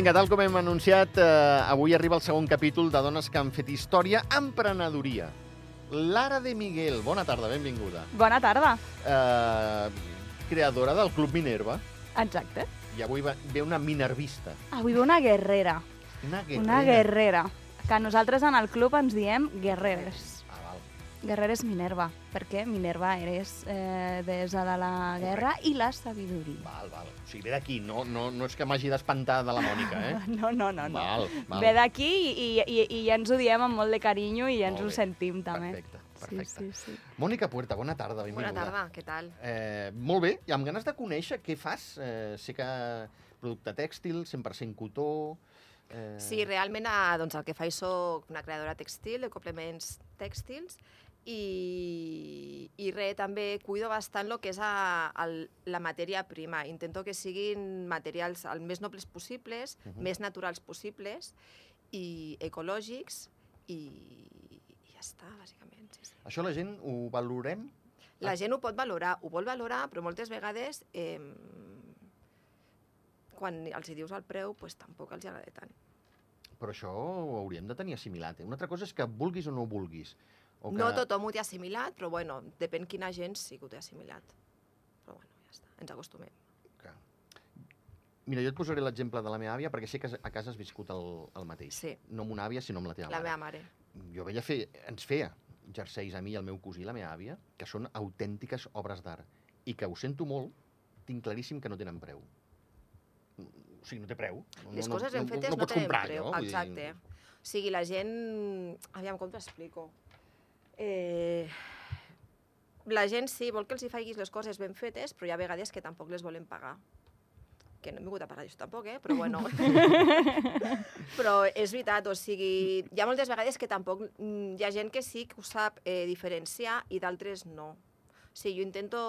Vinga, tal com hem anunciat, eh, avui arriba el segon capítol de Dones que han fet història, emprenedoria. Lara de Miguel, bona tarda, benvinguda. Bona tarda. Eh, creadora del Club Minerva. Exacte. I avui va- ve una minervista. Avui ve una guerrera. Una guerrera. Una guerrera. Que nosaltres en el club ens diem guerreres. Val. Guerreres Minerva, perquè Minerva eres eh, deessa de la guerra i la sabidoria. Val, val. O sigui, ve d'aquí, no, no, no és que m'hagi d'espantar de la Mònica, eh? No, no, no. no. Val, val. Ve d'aquí i, i, i ja ens ho diem amb molt de carinyo i ja ens ho sentim també. Perfecte, perfecte. Sí, sí, sí. Mònica Puerta, bona tarda, benvinguda. Bona tarda, què tal? Eh, molt bé, i amb ganes de conèixer què fas. Eh, sé que producte tèxtil, 100% cotó... Eh... Sí, realment eh, doncs, el que faig soc una creadora textil, de complements tèxtils, i, i res, també cuido bastant el que és a, el, la matèria prima. Intento que siguin materials el més nobles possibles, uh. -huh. més naturals possibles i ecològics i, i ja està, bàsicament. Sí, sí. Això la gent ho valorem? La gent ho pot valorar, ho vol valorar, però moltes vegades eh, quan els hi dius el preu, pues, tampoc els agrada tant. Però això ho hauríem de tenir assimilat. Eh? Una altra cosa és que vulguis o no vulguis. O que... No tothom ho té assimilat, però bueno, depèn quina gent sí que ho té assimilat. Però bueno, ja està, ens acostumem. Que... Mira, jo et posaré l'exemple de la meva àvia perquè sé que a casa has viscut el, el mateix. Sí. No amb una àvia, sinó amb la teva La mare. meva mare. Jo veia fer, ens feia jerseis a mi i al meu cosí, la meva àvia, que són autèntiques obres d'art. I que ho sento molt, tinc claríssim que no tenen preu. O sigui, no té preu. No, Les no, coses no, ben fetes no, no, pots tenen comprar, preu. allò, vull dir- Exacte. O sigui, la gent... Aviam, com t'ho explico? Eh... La gent sí, vol que els hi facis les coses ben fetes, però hi ha vegades que tampoc les volen pagar. Que no hem vingut a parlar d'això tampoc, eh? Però bueno. però és veritat, o sigui, hi ha moltes vegades que tampoc... mm, Hi ha gent que sí que ho sap eh, diferenciar i d'altres no. O sigui, jo intento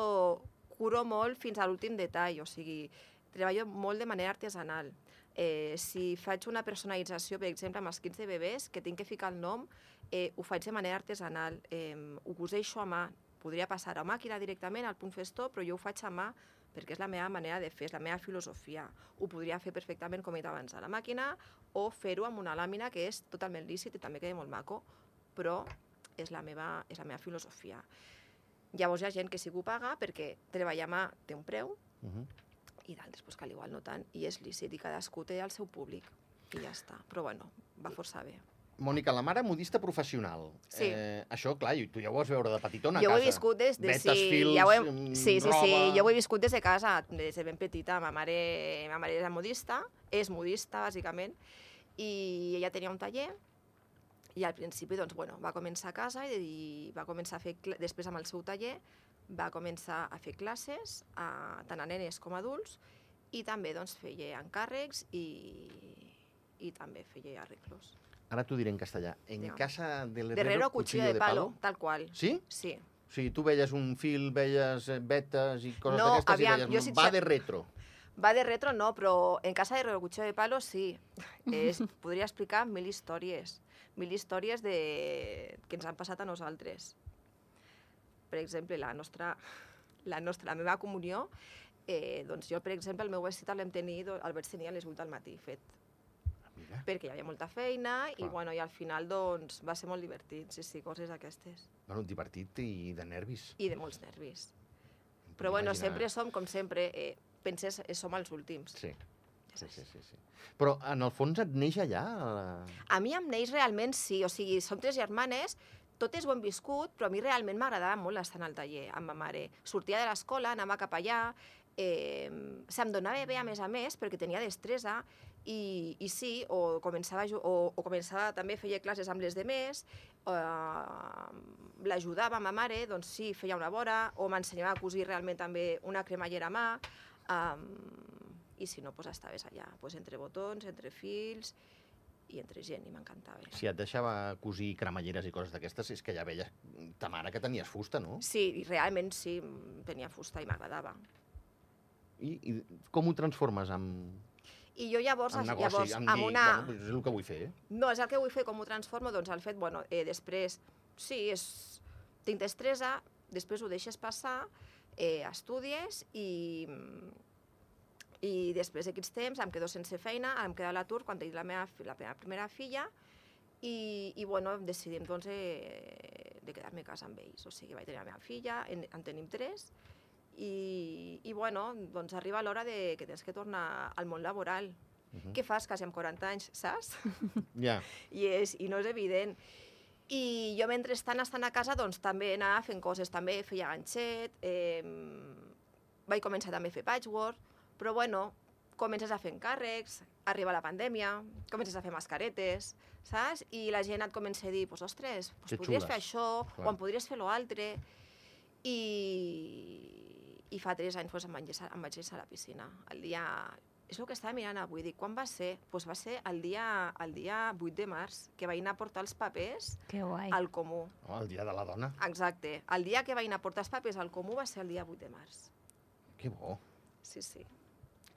curo molt fins a l'últim detall, o sigui, treballo molt de manera artesanal. Eh, si faig una personalització, per exemple, amb els kits de bebès, que tinc que ficar el nom, eh, ho faig de manera artesanal. Eh, ho coseixo a mà. Podria passar a màquina directament al punt festó, però jo ho faig a mà perquè és la meva manera de fer, és la meva filosofia. Ho podria fer perfectament, com he dit abans, a la màquina o fer-ho amb una làmina que és totalment lícit i també queda molt maco, però és la meva, és la meva filosofia. Llavors hi ha gent que sí que ho paga perquè treballar a mà té un preu, Mhm. I d'altres pues, que al igual no tant, i és lícit, i cadascú té el seu públic, i ja està. Però bueno, va força bé. Mònica, la mare modista professional. Sí. Eh, això, clar, tu ja ho vas veure de petitona a jo ho casa. he viscut des de... Vetes, fils, ja ho he, mm, sí, sí, roba... sí, jo ho he viscut des de casa, des de ben petita. Ma mare, ma mare era modista, és modista, bàsicament, i ella tenia un taller, i al principi, doncs, bueno, va començar a casa i, va començar a fer, després amb el seu taller, va començar a fer classes, a, tant a nenes com a adults, i també doncs, feia encàrrecs i, i també feia arreglos. Ara t'ho diré en castellà. En Digue'm. casa del Herrero, herrero, cuchillo de palo, tal qual. Sí? Sí. O sigui, tu veies un fil, veies eh, vetes i coses No, d'aquestes aviam, i jo deies, si et va de retro. Va de retro no, però en casa de Relocucho de Palo sí. Es, podria explicar mil històries. Mil històries de... que ens han passat a nosaltres. Per exemple, la nostra, la, nostra, la meva comunió, eh, doncs jo, per exemple, el meu vestit el, tenir, do- el vaig tenir a les 8 del matí fet, Mira. perquè hi havia molta feina i, Clar. bueno, i al final doncs, va ser molt divertit, sí, sí, coses aquestes. Bueno, divertit i de nervis. I de molts nervis. Em Però bueno, imaginar. sempre som, com sempre, eh, penses, eh, som els últims. Sí. Sí, sí, sí, sí. Però en el fons et neix allà? La... A mi em neix realment sí, o sigui, som tres germanes, totes ho hem viscut, però a mi realment m'agradava molt estar al taller amb ma mare. Sortia de l'escola, anava cap allà, eh, se'm donava bé a més a més perquè tenia destresa i, i sí, o començava, o, o començava també feia classes amb les de més, eh, l'ajudava ma mare, doncs sí, feia una vora, o m'ensenyava a cosir realment també una cremallera a mà, eh, i si no, doncs estaves allà, doncs entre botons, entre fils, i entre gent, i m'encantava. Si et deixava cosir cremalleres i coses d'aquestes, és que ja veies ta mare que tenies fusta, no? Sí, i realment sí, tenia fusta i m'agradava. I, I com ho transformes amb, I jo llavors, amb negoci? llavors amb, amb una... Bueno, és el que vull fer. eh? No, és el que vull fer, com ho transformo, doncs el fet, bueno, eh, després, sí, és, tinc destresa, després ho deixes passar, eh, estudies i, I després d'aquests temps em quedo sense feina, em quedo a l'atur quan tinc la meva, la meva primera filla i, i bueno, decidim doncs, eh, de quedar-me a casa amb ells. O sigui, vaig tenir la meva filla, en, en tenim tres, i, i bueno, doncs arriba l'hora de que tens que tornar al món laboral. Mhm. Què fas quasi amb 40 anys, saps? Ja. I, és, i no és evident. I jo, mentrestant, estant a casa, doncs també anava fent coses, també feia ganxet, eh, vaig començar també a fer patchwork, però bueno, comences a fer encàrrecs, arriba la pandèmia, comences a fer mascaretes, saps? I la gent et comença a dir, pues, ostres, pues, Que podries xules. fer això, Clar. o em podries fer l'altre. I, I fa tres anys pues, em, vaig em vaig llançar a la piscina. El dia... És el que estava mirant avui, dic, quan va ser? Pues va ser el dia, el dia 8 de març, que vaig anar a portar els papers Que guai. al Comú. Oh, el dia de la dona. Exacte. El dia que vaig anar a portar els papers al Comú va ser el dia 8 de març. Que bo. Sí, sí.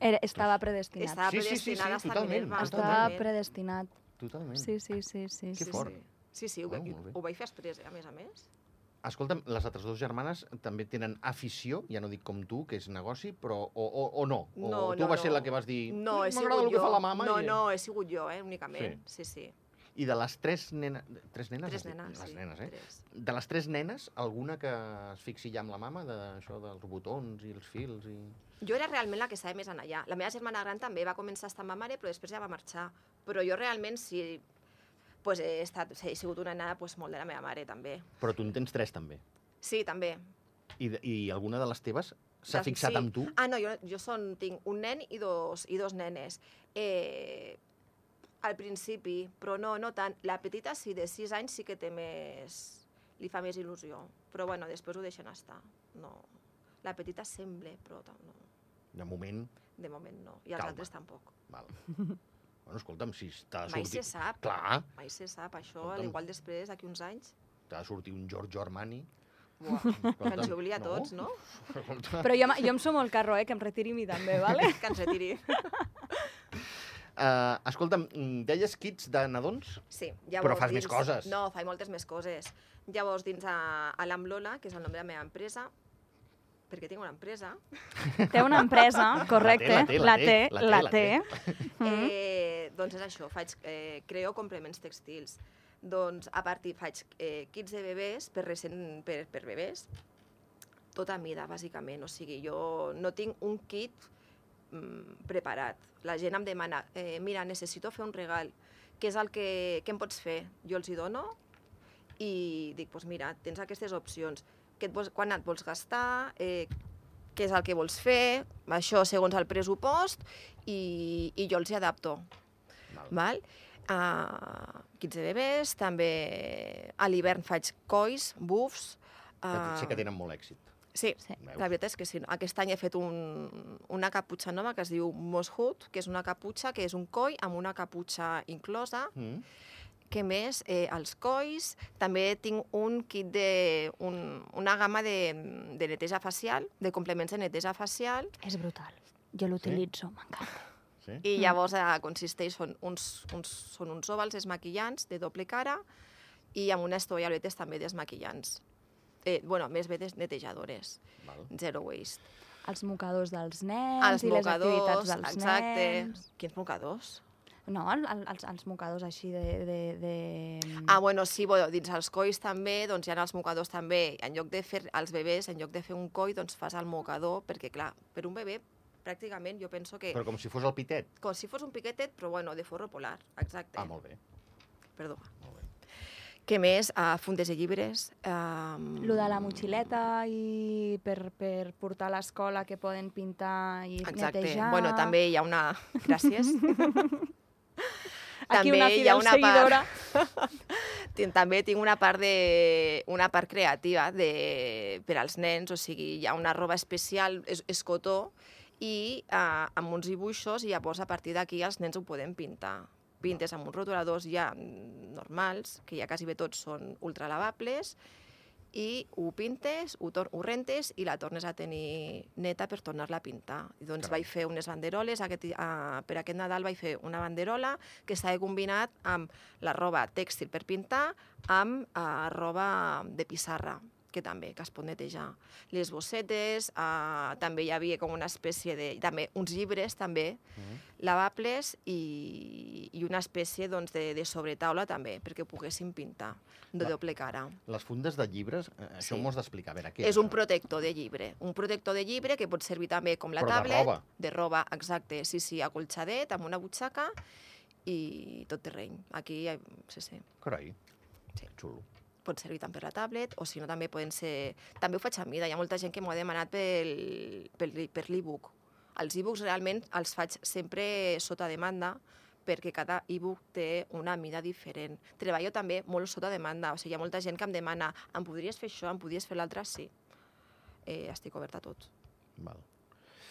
Era, estava predestinat. Estava Sí, sí, sí, sí, a estar totalment, Minerva. Estava totalment. predestinat. Totalment. Sí, sí, sí, sí. Que sí. fort. Sí, sí, ho, Bueno, vaig- molt bé. ho vaig fer després, eh, a més a més. Escolta'm, les altres dues germanes també tenen afició, ja no dic com tu, que és negoci, però o, o, o no? O No, tu no, vas ser no. la que vas dir No, he m'agrada sigut el que jo. fa la mama? no, i... no, he sigut jo, eh, únicament. Sí, sí. I de les tres nenes... Tres nenes? Tres nenes, Les sí. nenes, eh? Tres. De les tres nenes, alguna que es fixi ja amb la mama, d'això dels botons i els fils i... Jo era realment la que estava més en allà. La meva germana gran també va començar a estar amb ma mare, però després ja va marxar. Però jo realment sí, pues, he, estat, he sigut una nena pues, molt de la meva mare, també. Però tu en tens tres, també. Sí, també. I, i alguna de les teves s'ha Des- fixat sí. amb tu? Ah, no, jo, jo son, tinc un nen i dos, i dos nenes. Eh, al principi, però no, no tant. La petita sí, de 6 anys sí que té més... li fa més il·lusió. Però bueno, després ho deixen estar. No. La petita sembla, però no. De moment, de moment no. I els Calma. altres tampoc. val. bueno, escolta'm, si t'ha de Mai se sortir... sap. Clar, Mai se sap, això, Escolta'm. al igual després, d'aquí uns anys, t'ha de sortir un Giorgio Armani. buah, que ens hi obliga a tots, no? Escolta, Però jo, jo em sumo al carro, eh, que em retiri mi també, vale? Que ens retiri. Uh, escolta'm, deies kits de nadons? Sí, llavors... Però fas més coses. No, faig moltes més coses. Llavors, dins a, a l'Amblola, que és el nom de la meva empresa, perquè tinc una empresa, Té una empresa, correcte. la té, la té, eh, doncs és això, faig, eh, creo complements textils. Doncs a partir faig eh, kits de bebès per, recent, per, per bebès, tota mida, bàsicament. O sigui, jo no tinc un kit mm, preparat. La gent em demana, eh, mira, necessito fer un regal, què és el que, què em pots fer? Jo els hi dono i dic, doncs mira, tens aquestes opcions. Què et vols, quan et vols gastar, eh, què és el que vols fer, això segons el pressupost, i, i jo els hi adapto. Val. Val? Uh, kits de bebès, també a l'hivern faig cois, bufs... Que Uh, sé que tenen molt èxit. Sí, Sí. Veus? la veritat és que sí. Aquest any he fet un, una caputxa nova que es diu Moss Hood, que és una caputxa que és un coi amb una caputxa inclosa. Mm. Què més? Eh, els cois. També tinc un kit de... Un, una gamma de, de neteja facial, de complements de neteja facial, És brutal. Jo l'utilitzo, m'encanta. Sí? i llavors eh, consisteix, són uns, uns, són uns òvals desmaquillants de doble cara i amb unes tovalloletes també desmaquillants. Eh, bueno, més bé netejadores, Val. zero waste. Els mocadors dels nens Els i les activitats mocadors, dels exacte. nens. Quins mocadors? No, el, el, els, els mocadors així de... de, de... Ah, bueno, sí, bueno, dins els cois també, doncs hi ha els mocadors també. En lloc de fer els bebès, en lloc de fer un coi, doncs fas el mocador, perquè clar, per un bebè, pràcticament jo penso que... Però com si fos el pitet. Com si fos un piquetet, però bueno, de forro polar, exacte. Ah, molt bé. Perdó. Molt bé. Què més? Uh, fundes de llibres. Um... Lo de la motxileta i per, per portar a l'escola que poden pintar i Exacte. netejar. Bueno, també hi ha una... Gràcies. Aquí també una hi ha una seguidora. Tin- també tinc una part, de, una part creativa de, per als nens, o sigui, hi ha una roba especial, és, és cotó, i uh, amb uns dibuixos, i llavors a partir d'aquí els nens ho poden pintar. Pintes amb uns rotuladors ja normals, que ja quasi bé tots són ultralavables, i ho pintes, ho, tor ho rentes i la tornes a tenir neta per tornar-la a pintar. I doncs Carai. vaig fer unes banderoles, aquest, uh, per aquest Nadal vaig fer una banderola que estava combinat amb la roba tèxtil per pintar amb uh, roba de pissarra. Que també, que es pot netejar. Les bossetes, eh, també hi havia com una espècie de... també uns llibres, també, Mhm. lavables i, i una espècie doncs, de, de sobretaula també, perquè ho poguessin pintar de doble cara. Les fundes de llibres, eh, això Sí. m'ho has d'explicar. A veure, què És un això? protector de llibre. Un protector de llibre que pot servir també com la Però de tablet. roba. De roba, exacte. Sí, sí, acolxadet, amb una butxaca i tot terreny. Aquí, sí, sí. Carai, Sí. xulo. Pot servir tant per la tablet, o si no també poden ser... També ho faig a mida, hi ha molta gent que m'ho ha demanat pel, pel, per l'e-book. Els e-books realment els faig sempre sota demanda, perquè cada e-book té una mida diferent. Treballo també molt sota demanda, o sigui, hi ha molta gent que em demana em podries fer això, em podries fer l'altre? Sí. Eh, estic oberta a tot. Val.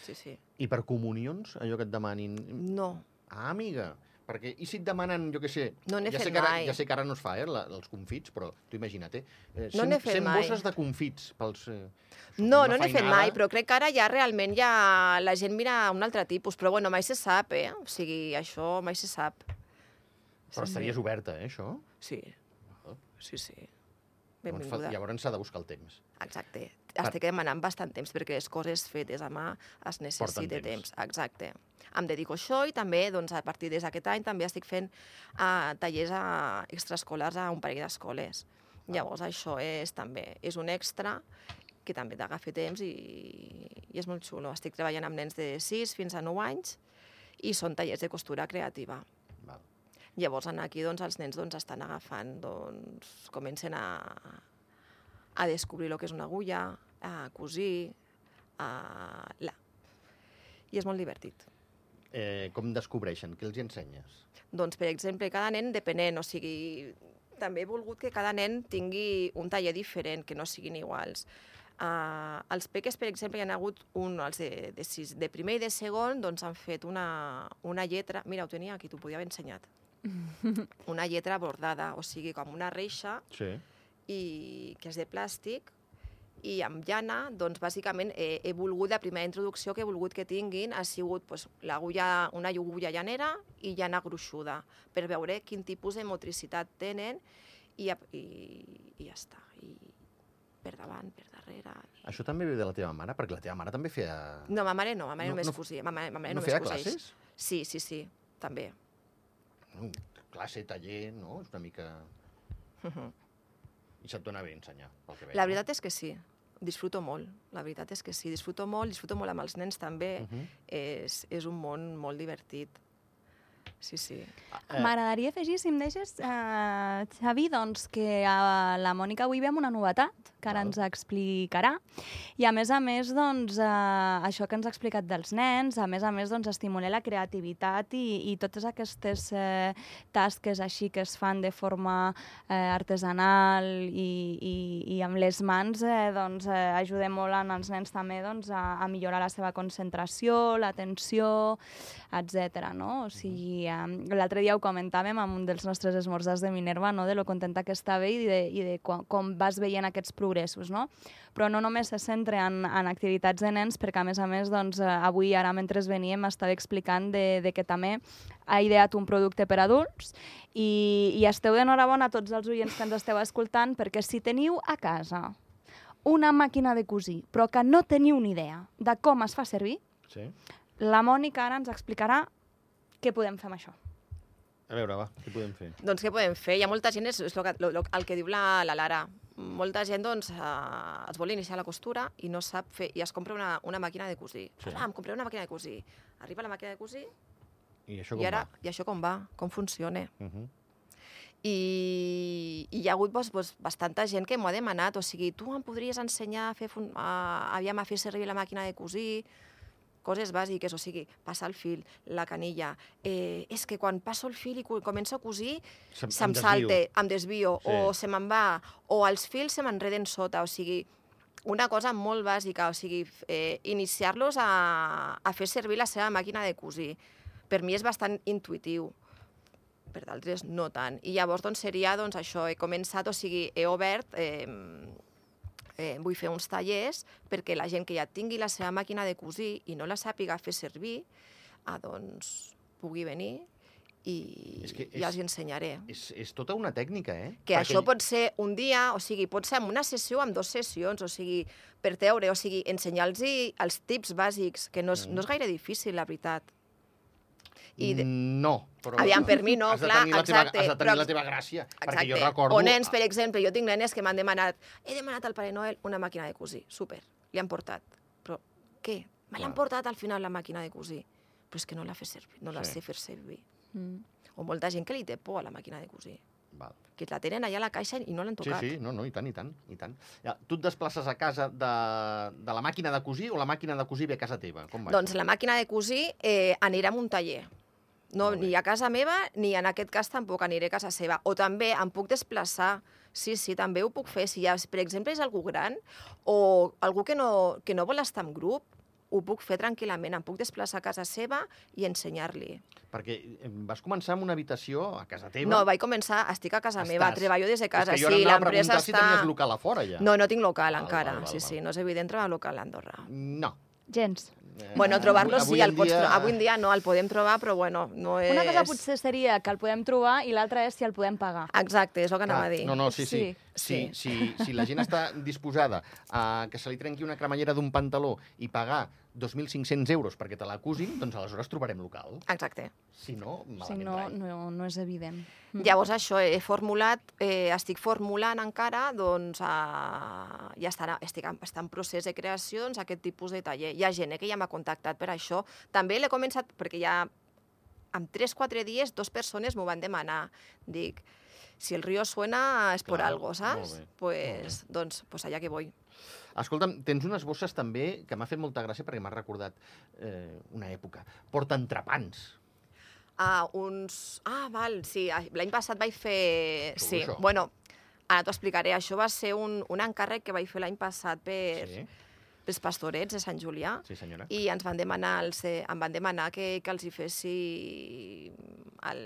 Sí, sí. I per comunions, allò que et demanin... No, Ah, amiga, perquè i si et demanen, jo què sé... No n'he ja sé fet que ara, mai. Ja sé que ara no es fa, eh, la, els confits, però tu imagina't, eh? eh, No n'he fet 100 mai. bosses de confits pels... Eh, No, no n'he fet mai, però crec que ara ja realment ja la gent mira un altre tipus, però bueno, mai se sap, eh? O sigui, això mai se sap. Però estaries oberta, eh, això? Sí, Ah. sí, sí. Llavors, fa- Benvinguda. Llavors s'ha de buscar el temps. Exacte. Estic demanant bastant temps perquè les coses fetes a mà es necessita temps. temps. Exacte. Em dedico a això i també, doncs, a partir d'aquest any, també estic fent uh, tallers a, extraescolars a un parell d'escoles. Llavors, això és també és un extra que també t'agafa temps i, i és molt xulo. Estic treballant amb nens de 6 fins a 9 anys i són tallers de costura creativa. Val. Llavors, aquí doncs, els nens doncs, estan agafant, doncs, comencen a, a descobrir el que és una agulla, a cosir, a... La... I és molt divertit. Eh, com descobreixen? Què els hi ensenyes? Doncs, per exemple, cada nen depenent, o sigui, també he volgut que cada nen tingui un taller diferent, que no siguin iguals. Uh, els peques, per exemple, hi ha hagut un, els de, de, sis, de primer i de segon, doncs han fet una, una lletra... Mira, ho tenia aquí, t'ho podia haver ensenyat. una lletra bordada, o sigui, com una reixa, Sí. I que és de plàstic, i amb llana, doncs, bàsicament, he, he volgut, la primera introducció que he volgut que tinguin ha sigut pues, l'agulla, una agulla llanera i llana gruixuda, per veure quin tipus de motricitat tenen i, i, i ja està. I per davant, per darrere... I... Això també ve de la teva mare? Perquè la teva mare també feia... No, ma mare no, ma mare No- no, només no- cosia. Ma mare, ma mare no només feia coseix. classes? Sí, sí, sí, també. No, classe, taller, no? És una mica... I se't dona bé ensenyar, pel que veig. La veritat és que sí, disfruto molt. La veritat és que sí, disfruto molt, disfruto molt amb els nens també. Uh -huh. és, és un món molt divertit. Sí, sí. Eh, M'agradaria afegir, si em deixes, eh, Xavi, doncs, que a la Mònica avui veiem una novetat que ara ens explicarà. I a més a més, doncs, eh, això que ens ha explicat dels nens, a més a més, doncs, estimular la creativitat i, i totes aquestes eh, tasques així que es fan de forma eh, artesanal i, i, i amb les mans, eh, doncs, eh, ajuda molt en els nens també doncs, a, a millorar la seva concentració, l'atenció, etc. no? O sigui, eh, l'altre dia ho comentàvem amb un dels nostres esmorzars de Minerva, no? de lo contenta que estava i de, i de com, com vas veient aquests progressos, no? Però no només se centra en, en activitats de nens, perquè a més a més, doncs, eh, avui, ara mentre veníem, m'estava explicant de, de que també ha ideat un producte per adults i, i esteu d'enhorabona a tots els oients que ens esteu escoltant, perquè si teniu a casa una màquina de cosir, però que no teniu ni idea de com es fa servir, Sí. la Mònica ara ens explicarà què podem fer amb això. A veure, va, què podem fer? Doncs què podem fer? Hi ha molta gent, és, és lo que, lo, lo, el que diu la, la Lara, molta gent doncs, eh, es vol iniciar la costura i no sap fer, i es compra una, una màquina de cosir. Sí. Ah, em compré una màquina de cosir. Arriba la màquina de cosir I això com i ara, va? i això com va? Com funciona? Uh -huh. I, i hi ha hagut doncs, doncs, bastanta gent que m'ho ha demanat, o sigui, tu em podries ensenyar a fer, a, aviam, a fer servir la màquina de cosir, coses bàsiques, o sigui, passar el fil, la canilla. Eh, és que quan passo el fil i co- començo a cosir, Se'm- se'm em desvio. em desvio, Sí. o se me'n va, o els fils se m'enreden sota, o sigui, una cosa molt bàsica, o sigui, eh, iniciar-los a, a fer servir la seva màquina de cosir. Per mi és bastant intuïtiu, per d'altres no tant. I llavors doncs, seria doncs, això, he començat, o sigui, he obert, eh, eh, vull fer uns tallers perquè la gent que ja tingui la seva màquina de cosir i no la sàpiga fer servir, ah, doncs, pugui venir i És que ja és- els hi ensenyaré. És, és tota una tècnica, eh? Que Perquè això pot ser un dia, o sigui, pot ser en una sessió en dues sessions, o sigui, per teure, o sigui, ensenyar-los els tips bàsics, que no és, Mm. no és gaire difícil, la veritat. I de... No, però... Aviam, per mi no, has de clar, la teva, exacte, Has de tenir però- la teva gràcia. Perquè Exacte. jo recordo... O nens, per exemple, jo tinc nenes que m'han demanat he demanat al Pare Noel una màquina de cosir. Super, li han portat. Però què? Me l'han portat al final la màquina de cosir. Però és que no la, fe servir, no la Sí. sé fer servir. Mm. O molta gent que li té por a la màquina de cosir. Val. Que la tenen allà a la caixa i no l'han Sí, tocat. sí, no, no, i tant, i tant, i tant. Ja, tu et desplaces a casa de, de la màquina de cosir o la màquina de cosir ve a casa teva? Com va Doncs la màquina de cosir eh, anirà a un taller. No, ni a casa meva, ni en aquest cas tampoc aniré a casa seva. O també em puc desplaçar. Sí, sí, també ho puc fer. Si ja, per exemple, és algú gran o algú que no, que no vol estar en grup, ho puc fer tranquil·lament. Em puc desplaçar a casa seva i ensenyar-li. Perquè vas començar en una habitació a casa teva. No, vaig començar, estic a casa meva, Estàs. treballo des de casa. És que jo sí, ara anava a l'empresa preguntar si està... tenies local a fora, ja. No, no tinc local Val, encara. val, val, sí, val. sí, no és evident trobar local a Andorra. No. Gens. Eh, Bueno, trobar-lo sí, el pots dia- trobar. Avui en dia no, el podem trobar, però bueno, no és... Una cosa potser seria que el podem trobar i l'altra és si el podem pagar. Exacte, és el que anava a Clar, dir. No, no, sí, sí. Sí, sí. Si, si la gent està disposada a que se li trenqui una cremallera d'un pantaló i pagar 2.500 euros perquè te l'acusin, doncs aleshores trobarem local. Exacte. Si no, malament Si no, rai. no, no és evident. Mm. Llavors això, he formulat, eh, estic formulant encara, doncs a... ja estarà, estic en, està en procés de creació doncs, aquest tipus de taller. Hi ha gent eh, que ja m'ha contactat per això. També l'he començat perquè ja en 3-4 dies dos persones m'ho van demanar. Dic, si el río suena és Clar, algo, saps? Pues, doncs, pues allà que voy. Escolta'm, tens unes bosses també que m'ha fet molta gràcia perquè m'ha recordat eh, una època. Porta entrepans. Ah, uns... Ah, val, sí, l'any passat vaig fer... Sobre Sí, això. bueno, ara t'ho explicaré. Això va ser un, un encàrrec que vaig fer l'any passat per, Sí, pels pastorets de Sant Julià. sí senyora. I ens van demanar, els, eh, em van demanar que, que els hi fessi el,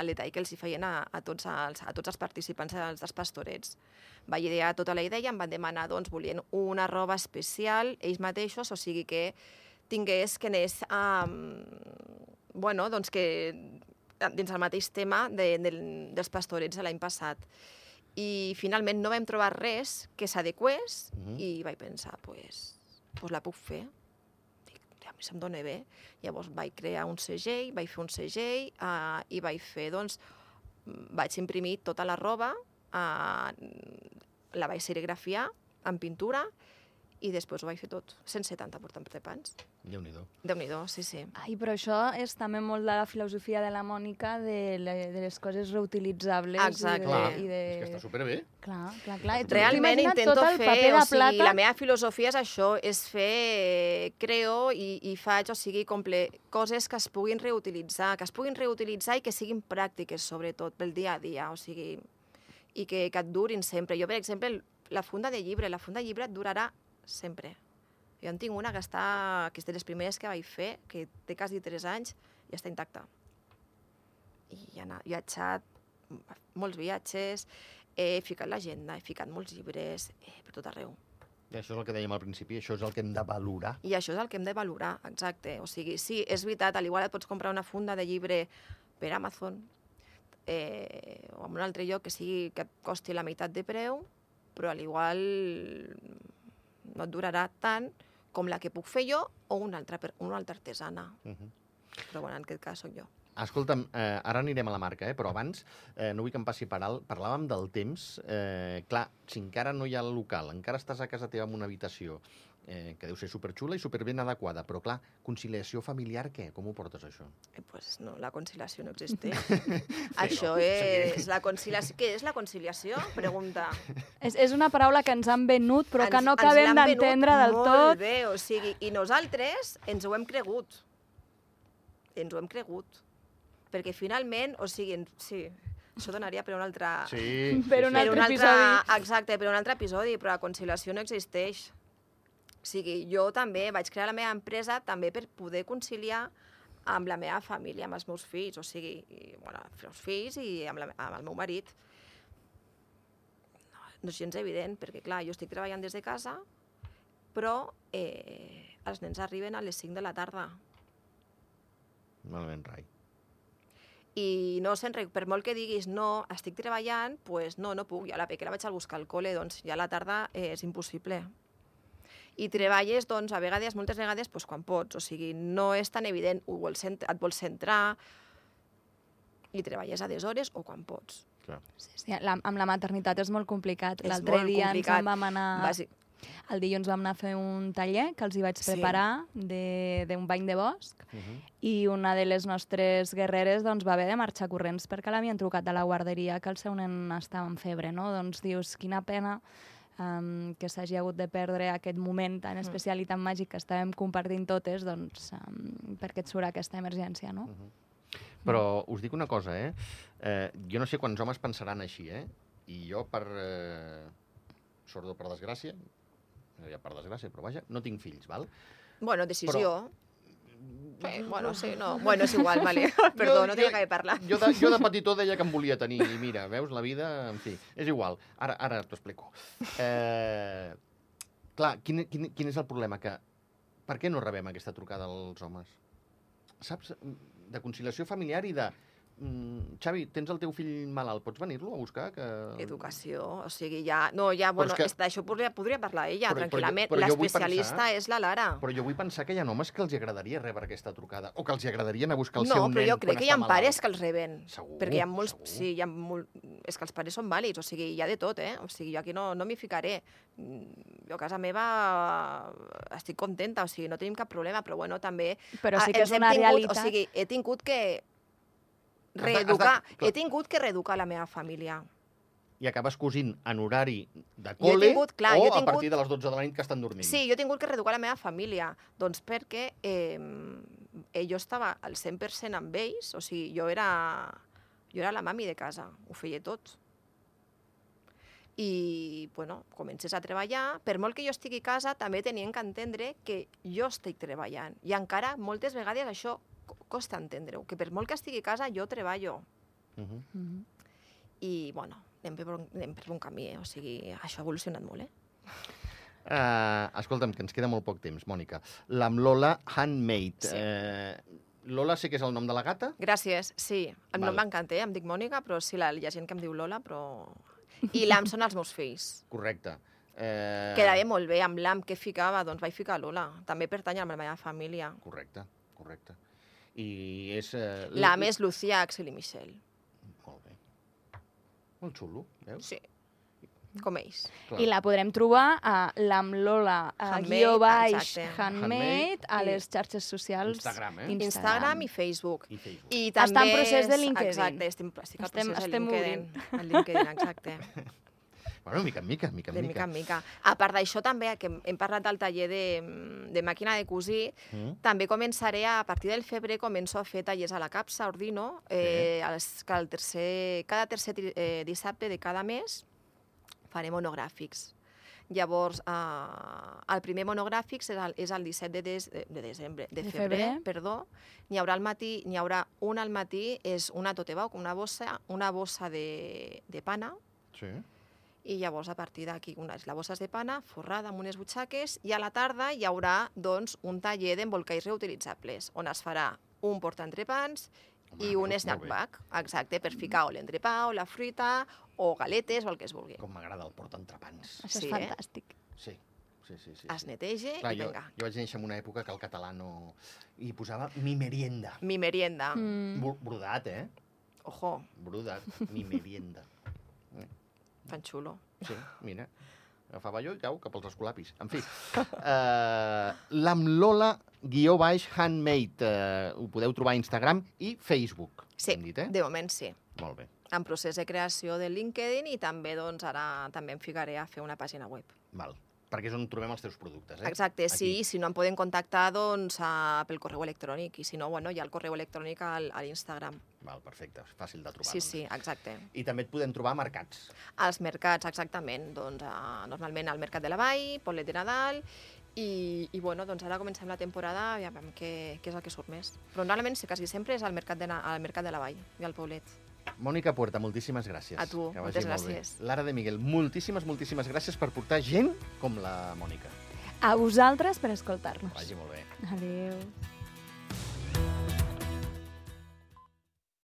el detall que els hi feien a, a, tots els, a tots els participants dels, dels pastorets. Vaig idear tota la idea i em van demanar, doncs, volien una roba especial, ells mateixos, o sigui que tingués, que anés, um, bueno, doncs que dins el mateix tema de, de, dels pastorets de l'any passat. I finalment no vam trobar res que s'adequés Mhm. i vaig pensar, pues, pues la puc fer. Dic, a mi se'm dona bé. Llavors vaig crear un segell, vaig fer un segell uh, i vaig fer, doncs, vaig imprimir tota la roba, uh, la vaig serigrafiar en pintura i després ho vaig fer tot, 170 portapans. Déu-n'hi-do. Déu-n'hi-do, sí, sí. Ai, però això és també molt de la filosofia de la Mònica de, le, de les coses reutilitzables. Exacte. I Clar, de, i de... és que està superbé. Clar, clar, clar. Tu Realment intento tot el fer, paper de o sigui, plata... la meva filosofia és això, és fer, creo i, i faig, o sigui, comple, coses que es puguin reutilitzar, que es puguin reutilitzar i que siguin pràctiques, sobretot, pel dia a dia, o sigui, i que, que et durin sempre. Jo, per exemple, la funda de llibre, la funda de llibre et durarà sempre. Jo en tinc una que està, que és de les primeres que vaig fer, que té quasi 3 anys i està intacta. I he anat, viatjat, molts viatges, he ficat l'agenda, he ficat molts llibres, eh, per tot arreu. I això és el que dèiem al principi, això és el que hem de valorar. I això és el que hem de valorar, exacte. O sigui, sí, és veritat, al igual et pots comprar una funda de llibre per Amazon eh, o en un altre lloc que sigui que et costi la meitat de preu, però al igual no et durarà tant com la que puc fer jo o una altra, una altra artesana. Uh -huh. Però bueno, en aquest cas sóc jo. Escolta'm, eh, ara anirem a la marca, eh? però abans eh, no vull que em passi per alt. Parlàvem del temps. Eh, clar, si encara no hi ha el local, encara estàs a casa teva en una habitació eh, que deu ser superxula i superben adequada, però clar, conciliació familiar, què? Com ho portes, això? Eh, pues no, la conciliació no existeix. Això sí. és la conciliació. Què és la conciliació? Pregunta. És, és una paraula que ens han venut, però que Ens- no ens acabem d'entendre del molt tot. bé, o sigui, i nosaltres ens ho hem cregut. Ens ho hem cregut. Perquè finalment, o sigui, en- sí, això donaria per un altre... Sí, Per sí, un sí. per un altre altre, exacte, per un altre episodi, però la conciliació no existeix. O sigui, jo també vaig crear la meva empresa també per poder conciliar amb la meva família, amb els meus fills, o sigui, i, bueno, els fills i amb, la, amb el meu marit. No, no és gens evident, perquè clar, jo estic treballant des de casa, però eh, els nens arriben a les 5 de la tarda. Malament rai. i no se'n re... per molt que diguis no, estic treballant, pues no, no puc, ja la pequera vaig a buscar al col·le, doncs ja a la tarda eh, és impossible. I treballes, doncs, a vegades, moltes vegades, pues, quan pots, o sigui, no és tan evident, ho vols et vols centrar i treballes a des hores o quan pots. Clar. Sí, sí, la, amb la maternitat és molt complicat. L'altre dia complicat. ens en vam anar... Bàsic. El dilluns vam anar a fer un taller que els hi vaig Sí. preparar de- d'un bany de bosc Uh -huh. i una de les nostres guerreres doncs, va haver de marxar corrents perquè l'havien trucat de la guarderia que el seu nen estava en febre. No? Doncs dius, quina pena um, que s'hagi hagut de perdre aquest moment tan especial i tan màgic que estàvem compartint totes doncs, um, perquè et surt aquesta emergència. No? Però us dic una cosa, eh? eh? Jo no sé quants homes pensaran així, eh? I jo, per... Eh, sordo per desgràcia, ha per desgràcia, però vaja, no tinc fills, val? Bueno, decisió. Sí, bueno, sí, no. Bueno, és igual, vale. Perdó, no tenia que parlar. Jo de, jo de petitó deia que em volia tenir, i mira, veus, la vida, en fi, és igual. Ara, ara t'ho explico. Eh, clar, quin, quin, quin és el problema? Que per què no rebem aquesta trucada als homes? Saps? De conciliació familiar i de... Mm, Xavi, tens el teu fill malalt, pots venir-lo a buscar? Que... Educació, o sigui, ja... No, ja, bueno, és que- és que... d'això podria, podria parlar ella, Però- però tranquil·lament. però L'especialista pensar- és la Lara. Però jo vull pensar que hi ha homes que els agradaria rebre aquesta trucada, o que els agradaria anar a buscar el no, seu però nen jo crec que hi ha està pares malalt. que els reben. Segur, perquè hi ha molts... segur. Sí, hi ha molt... És que els pares són vàlids, o sigui, hi ha de tot, eh? O sigui, jo aquí no, no m'hi ficaré. Mm, Jo a casa meva estic contenta, o sigui, no tenim cap problema, però bueno, també... Però sí ah, que és una tingut, realitat. O sigui, he tingut que De- de- reeducar, clar. he tingut que reeducar la meva família. I acabes cosint en horari de col·le tingut- clar, o he a tingut- partir de les 12 de la nit que estan dormint. Sí, jo he tingut que reeducar la meva família, doncs perquè eh, eh, jo estava al 100% amb ells, o sigui, jo era, jo era la mami de casa, ho feia tot. I, bueno, comences a treballar, per molt que jo estigui a casa, també tenien que entendre que jo estic treballant. I encara, moltes vegades, això costa entendre-ho, que per molt que estigui a casa, jo treballo. Uh -huh. Mhm. I, bueno, anem per, un, anem per un camí, eh? o sigui, això ha evolucionat molt, eh? Uh, escolta'm, que ens queda molt poc temps, Mònica. L'amb Lola Handmade. Sí. Eh, Lola sé que és el nom de la gata? Gràcies, sí. El Val. nom m'encanta, eh? Em dic Mònica, però sí, la, hi ha gent que em diu Lola, però... I l'Am són els meus fills. Correcte. Eh, Quedava molt bé, amb l'Am que ficava, doncs vaig ficar Lola. També pertany a la meva família. Correcte, correcte. I és... Eh, L'Am és Lucía, Axel i Michel. Molt bé. Molt xulo, veus? Sí, com ells. Clar. I la podrem trobar a l'Amlola, a Handmade, guió baix, handmade, a les xarxes socials. Instagram, eh? Instagram i Facebook. I Facebook. I Està en també... procés de LinkedIn. Exacte, estem, estic al Estem- procés estem de LinkedIn. El LinkedIn, exacte. Bueno, mica en mica, mica en de mica en mica. A part d'això, també, que hem- parlat del taller de, de màquina de cosir, Mm? També començaré, a partir del febrer, començo a fer tallers a la CAPSA, Ordino, eh, els, que el tercer, cada tercer eh, dissabte de cada mes faré monogràfics. Llavors, eh, el primer monogràfic és el, és el 17 de, des, de, de desembre, de, De febrer, febrer. perdó. N'hi haurà al matí, n'hi haurà un al matí, és una totebau, una bossa, una bossa de, de pana, Sí. I llavors a partir d'aquí unes la bosses de pana forrada amb unes butxaques i a la tarda hi haurà doncs, un taller d'embolcalls reutilitzables on es farà un portaentrepans Home, i un molt snack bag, exacte, per ficar o l'entrepà o la fruita o galetes o el que es vulgui. Com m'agrada el portaentrepans. Això Sí, és eh? fantàstic. Sí, sí, sí. sí, Es sí. netege Clar, i jo, vinga. jo vaig néixer en una època que el català no... I posava mi merienda. Mi merienda. Mm. Mm. Brodat, eh? Ojo, Brodat. Mi merienda. Tan xulo. Sí, mira. Agafava jo i cau cap als escolapis. En fi, uh, l'Amlola guió baix handmade. Uh, ho podeu trobar a Instagram i Facebook. Sí, dit, eh? de moment sí. Molt bé. En procés de creació de LinkedIn i també doncs, ara també em ficaré a fer una pàgina web. Val. Perquè és on trobem els teus productes, eh? Exacte, sí, Aquí. si no em poden contactar doncs, a, pel correu electrònic i si no, bueno, hi ha el correu electrònic al, a l'Instagram. Val, perfecte. Fàcil de trobar. Sí, doncs. sí, exacte. I també et podem trobar a mercats. Als mercats, exactament, doncs, a, normalment al Mercat de la Vall, Poblet de Nadal, i, i bueno, doncs ara comencem la temporada i a veure què, què és el que surt més. Però normalment, sí, quasi sempre és al Mercat de, al Mercat de la Vall i al Poblet. Mònica Puerta, moltíssimes gràcies. A tu, Que moltes vagi molt gràcies. Lara de Miguel, moltíssimes, moltíssimes gràcies per portar gent com la Mònica. A vosaltres per escoltar-nos. Vagi molt bé. Adéu.